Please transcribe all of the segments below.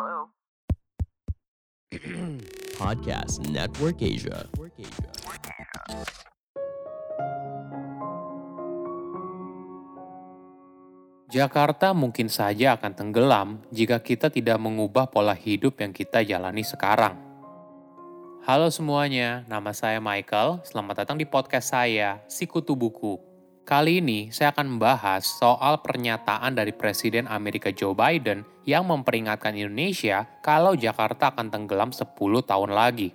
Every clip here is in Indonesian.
Hello? Hello? Podcast Network Asia. Jakarta mungkin saja akan tenggelam jika kita tidak mengubah pola hidup yang kita jalani sekarang. Halo semuanya, nama saya Michael. Selamat datang di podcast saya, Sikutu Buku. Kali ini saya akan membahas soal pernyataan dari Presiden Amerika Joe Biden yang memperingatkan Indonesia kalau Jakarta akan tenggelam 10 tahun lagi.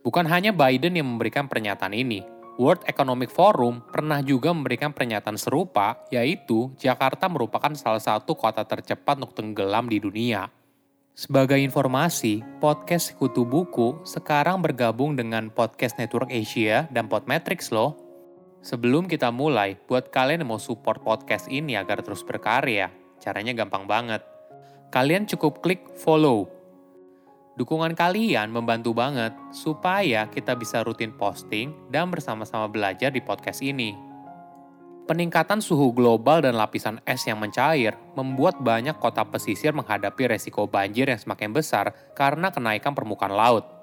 Bukan hanya Biden yang memberikan pernyataan ini, World Economic Forum pernah juga memberikan pernyataan serupa, yaitu Jakarta merupakan salah satu kota tercepat untuk tenggelam di dunia. Sebagai informasi, podcast Sekutu Buku sekarang bergabung dengan Podcast Network Asia dan Podmetrics loh. Sebelum kita mulai, buat kalian yang mau support podcast ini agar terus berkarya, caranya gampang banget. Kalian cukup klik follow. Dukungan kalian membantu banget supaya kita bisa rutin posting dan bersama-sama belajar di podcast ini. Peningkatan suhu global dan lapisan es yang mencair membuat banyak kota pesisir menghadapi resiko banjir yang semakin besar karena kenaikan permukaan laut.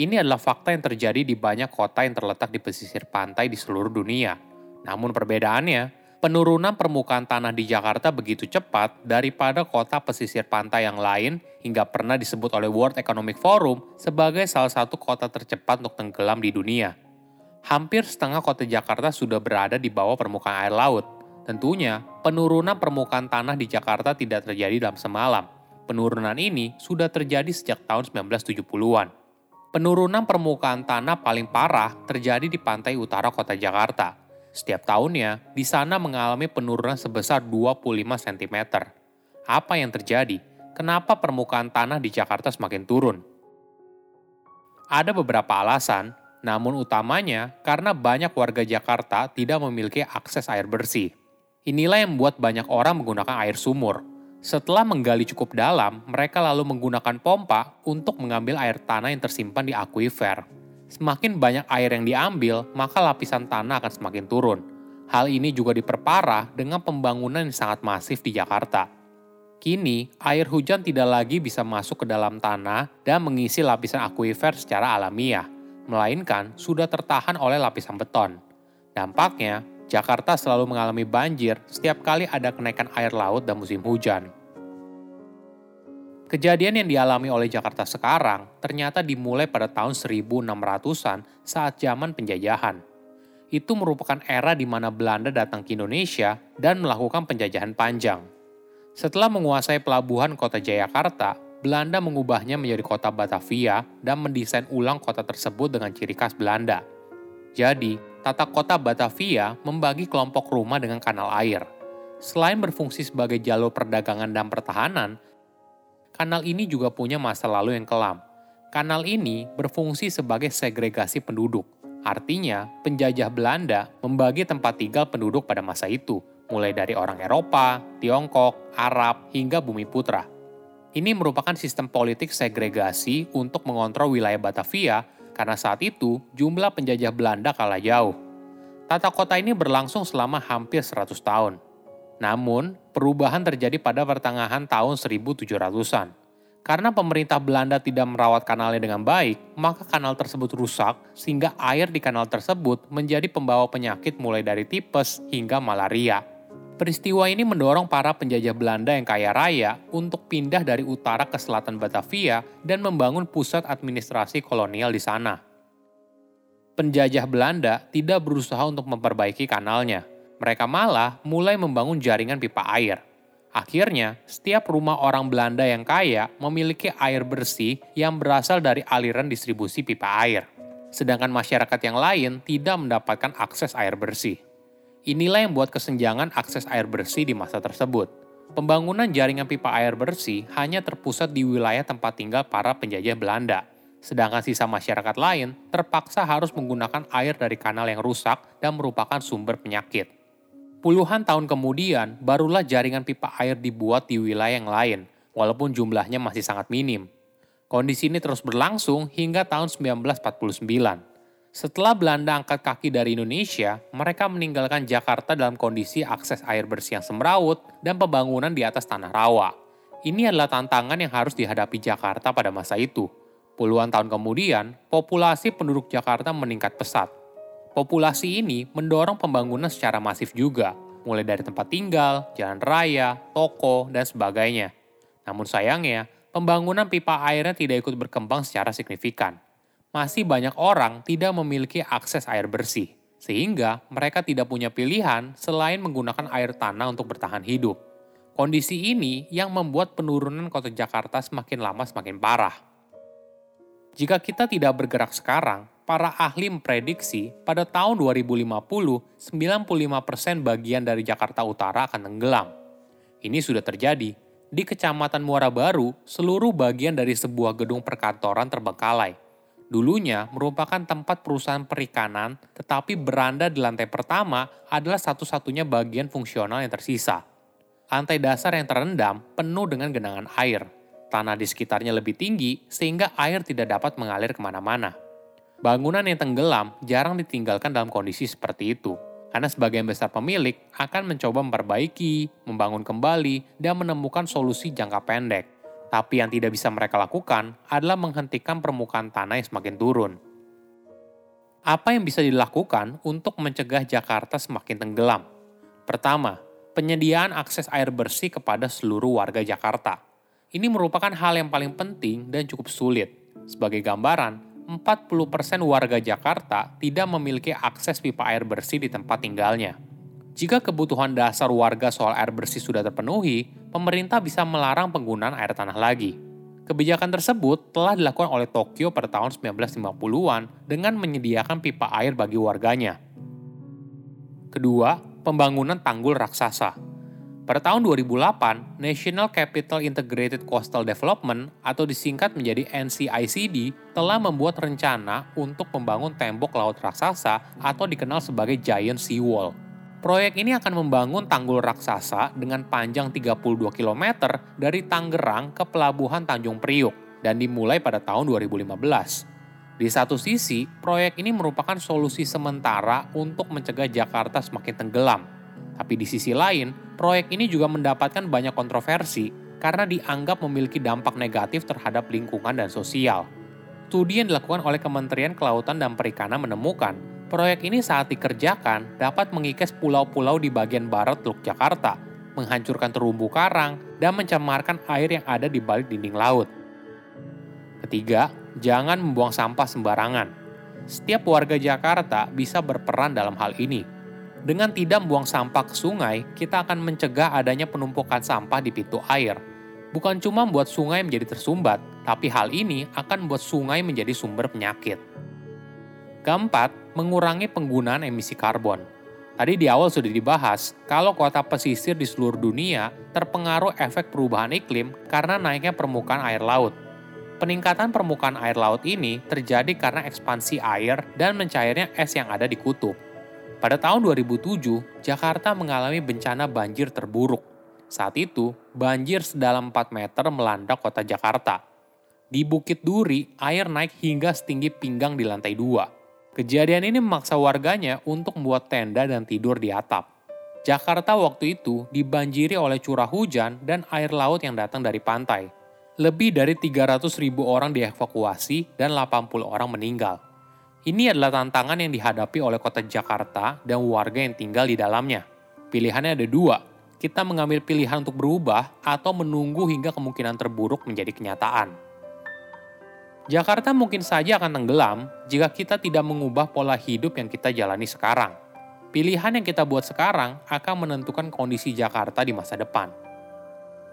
Ini adalah fakta yang terjadi di banyak kota yang terletak di pesisir pantai di seluruh dunia. Namun perbedaannya, penurunan permukaan tanah di Jakarta begitu cepat daripada kota pesisir pantai yang lain hingga pernah disebut oleh World Economic Forum sebagai salah satu kota tercepat untuk tenggelam di dunia. Hampir setengah kota Jakarta sudah berada di bawah permukaan air laut. Tentunya, penurunan permukaan tanah di Jakarta tidak terjadi dalam semalam. Penurunan ini sudah terjadi sejak tahun 1970-an. Penurunan permukaan tanah paling parah terjadi di pantai utara kota Jakarta. Setiap tahunnya, di sana mengalami penurunan sebesar 25 cm. Apa yang terjadi? Kenapa permukaan tanah di Jakarta semakin turun? Ada beberapa alasan, namun utamanya karena banyak warga Jakarta tidak memiliki akses air bersih. Inilah yang membuat banyak orang menggunakan air sumur, setelah menggali cukup dalam, mereka lalu menggunakan pompa untuk mengambil air tanah yang tersimpan di akuifer. Semakin banyak air yang diambil, maka lapisan tanah akan semakin turun. Hal ini juga diperparah dengan pembangunan yang sangat masif di Jakarta. Kini, air hujan tidak lagi bisa masuk ke dalam tanah dan mengisi lapisan akuifer secara alamiah, melainkan sudah tertahan oleh lapisan beton. Dampaknya, Jakarta selalu mengalami banjir setiap kali ada kenaikan air laut dan musim hujan. Kejadian yang dialami oleh Jakarta sekarang ternyata dimulai pada tahun 1600-an saat zaman penjajahan. Itu merupakan era di mana Belanda datang ke Indonesia dan melakukan penjajahan panjang. Setelah menguasai pelabuhan kota Jayakarta, Belanda mengubahnya menjadi kota Batavia dan mendesain ulang kota tersebut dengan ciri khas Belanda. Jadi, tata kota Batavia membagi kelompok rumah dengan kanal air. Selain berfungsi sebagai jalur perdagangan dan pertahanan, kanal ini juga punya masa lalu yang kelam. Kanal ini berfungsi sebagai segregasi penduduk. Artinya, penjajah Belanda membagi tempat tinggal penduduk pada masa itu, mulai dari orang Eropa, Tiongkok, Arab, hingga Bumi Putra. Ini merupakan sistem politik segregasi untuk mengontrol wilayah Batavia karena saat itu jumlah penjajah Belanda kalah jauh. Tata kota ini berlangsung selama hampir 100 tahun. Namun, perubahan terjadi pada pertengahan tahun 1700-an. Karena pemerintah Belanda tidak merawat kanalnya dengan baik, maka kanal tersebut rusak sehingga air di kanal tersebut menjadi pembawa penyakit mulai dari tipes hingga malaria. Peristiwa ini mendorong para penjajah Belanda yang kaya raya untuk pindah dari utara ke selatan Batavia dan membangun pusat administrasi kolonial di sana. Penjajah Belanda tidak berusaha untuk memperbaiki kanalnya. Mereka malah mulai membangun jaringan pipa air. Akhirnya, setiap rumah orang Belanda yang kaya memiliki air bersih yang berasal dari aliran distribusi pipa air. Sedangkan masyarakat yang lain tidak mendapatkan akses air bersih. Inilah yang membuat kesenjangan akses air bersih di masa tersebut. Pembangunan jaringan pipa air bersih hanya terpusat di wilayah tempat tinggal para penjajah Belanda, sedangkan sisa masyarakat lain terpaksa harus menggunakan air dari kanal yang rusak dan merupakan sumber penyakit. Puluhan tahun kemudian, barulah jaringan pipa air dibuat di wilayah yang lain, walaupun jumlahnya masih sangat minim. Kondisi ini terus berlangsung hingga tahun 1949. Setelah Belanda angkat kaki dari Indonesia, mereka meninggalkan Jakarta dalam kondisi akses air bersih yang semrawut dan pembangunan di atas tanah rawa. ini adalah tantangan yang harus dihadapi Jakarta pada masa itu. Puluhan tahun kemudian, populasi penduduk Jakarta meningkat pesat. Populasi ini mendorong pembangunan secara masif juga, mulai dari tempat tinggal, jalan raya, toko, dan sebagainya. Namun sayangnya, pembangunan pipa airnya tidak ikut berkembang secara signifikan. Masih banyak orang tidak memiliki akses air bersih, sehingga mereka tidak punya pilihan selain menggunakan air tanah untuk bertahan hidup. Kondisi ini yang membuat penurunan kota Jakarta semakin lama semakin parah. Jika kita tidak bergerak sekarang, para ahli memprediksi pada tahun 2050, 95% bagian dari Jakarta Utara akan tenggelam. Ini sudah terjadi. Di Kecamatan Muara Baru, seluruh bagian dari sebuah gedung perkantoran terbengkalai. Dulunya merupakan tempat perusahaan perikanan, tetapi beranda di lantai pertama adalah satu-satunya bagian fungsional yang tersisa. Lantai dasar yang terendam penuh dengan genangan air. Tanah di sekitarnya lebih tinggi sehingga air tidak dapat mengalir ke mana-mana. Bangunan yang tenggelam jarang ditinggalkan dalam kondisi seperti itu, karena sebagian besar pemilik akan mencoba memperbaiki, membangun kembali, dan menemukan solusi jangka pendek. Tapi yang tidak bisa mereka lakukan adalah menghentikan permukaan tanah yang semakin turun. Apa yang bisa dilakukan untuk mencegah Jakarta semakin tenggelam? Pertama, penyediaan akses air bersih kepada seluruh warga Jakarta. Ini merupakan hal yang paling penting dan cukup sulit. Sebagai gambaran, 40% warga Jakarta tidak memiliki akses pipa air bersih di tempat tinggalnya. Jika kebutuhan dasar warga soal air bersih sudah terpenuhi, pemerintah bisa melarang penggunaan air tanah lagi. Kebijakan tersebut telah dilakukan oleh Tokyo pada tahun 1950-an dengan menyediakan pipa air bagi warganya. Kedua, pembangunan tanggul raksasa. Pada tahun 2008, National Capital Integrated Coastal Development atau disingkat menjadi NCICD telah membuat rencana untuk membangun tembok laut raksasa atau dikenal sebagai Giant Seawall. Proyek ini akan membangun tanggul raksasa dengan panjang 32 km dari Tangerang ke Pelabuhan Tanjung Priuk dan dimulai pada tahun 2015. Di satu sisi, proyek ini merupakan solusi sementara untuk mencegah Jakarta semakin tenggelam tapi di sisi lain, proyek ini juga mendapatkan banyak kontroversi karena dianggap memiliki dampak negatif terhadap lingkungan dan sosial. Studi yang dilakukan oleh Kementerian Kelautan dan Perikanan menemukan proyek ini saat dikerjakan dapat mengikis pulau-pulau di bagian barat Teluk Jakarta, menghancurkan terumbu karang, dan mencemarkan air yang ada di balik dinding laut. Ketiga, jangan membuang sampah sembarangan. Setiap warga Jakarta bisa berperan dalam hal ini, dengan tidak membuang sampah ke sungai, kita akan mencegah adanya penumpukan sampah di pintu air. Bukan cuma membuat sungai menjadi tersumbat, tapi hal ini akan membuat sungai menjadi sumber penyakit. Keempat, mengurangi penggunaan emisi karbon. Tadi di awal sudah dibahas, kalau kota pesisir di seluruh dunia terpengaruh efek perubahan iklim karena naiknya permukaan air laut. Peningkatan permukaan air laut ini terjadi karena ekspansi air dan mencairnya es yang ada di kutub. Pada tahun 2007, Jakarta mengalami bencana banjir terburuk. Saat itu, banjir sedalam 4 meter melanda kota Jakarta. Di Bukit Duri, air naik hingga setinggi pinggang di lantai dua. Kejadian ini memaksa warganya untuk membuat tenda dan tidur di atap. Jakarta waktu itu dibanjiri oleh curah hujan dan air laut yang datang dari pantai. Lebih dari 300 ribu orang dievakuasi dan 80 orang meninggal. Ini adalah tantangan yang dihadapi oleh kota Jakarta dan warga yang tinggal di dalamnya. Pilihannya ada dua, kita mengambil pilihan untuk berubah atau menunggu hingga kemungkinan terburuk menjadi kenyataan. Jakarta mungkin saja akan tenggelam jika kita tidak mengubah pola hidup yang kita jalani sekarang. Pilihan yang kita buat sekarang akan menentukan kondisi Jakarta di masa depan.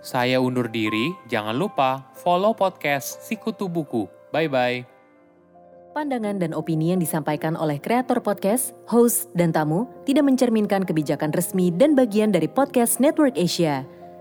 Saya undur diri, jangan lupa follow podcast Sikutu Buku. Bye-bye. Pandangan dan opini yang disampaikan oleh kreator podcast, host, dan tamu tidak mencerminkan kebijakan resmi dan bagian dari podcast Network Asia.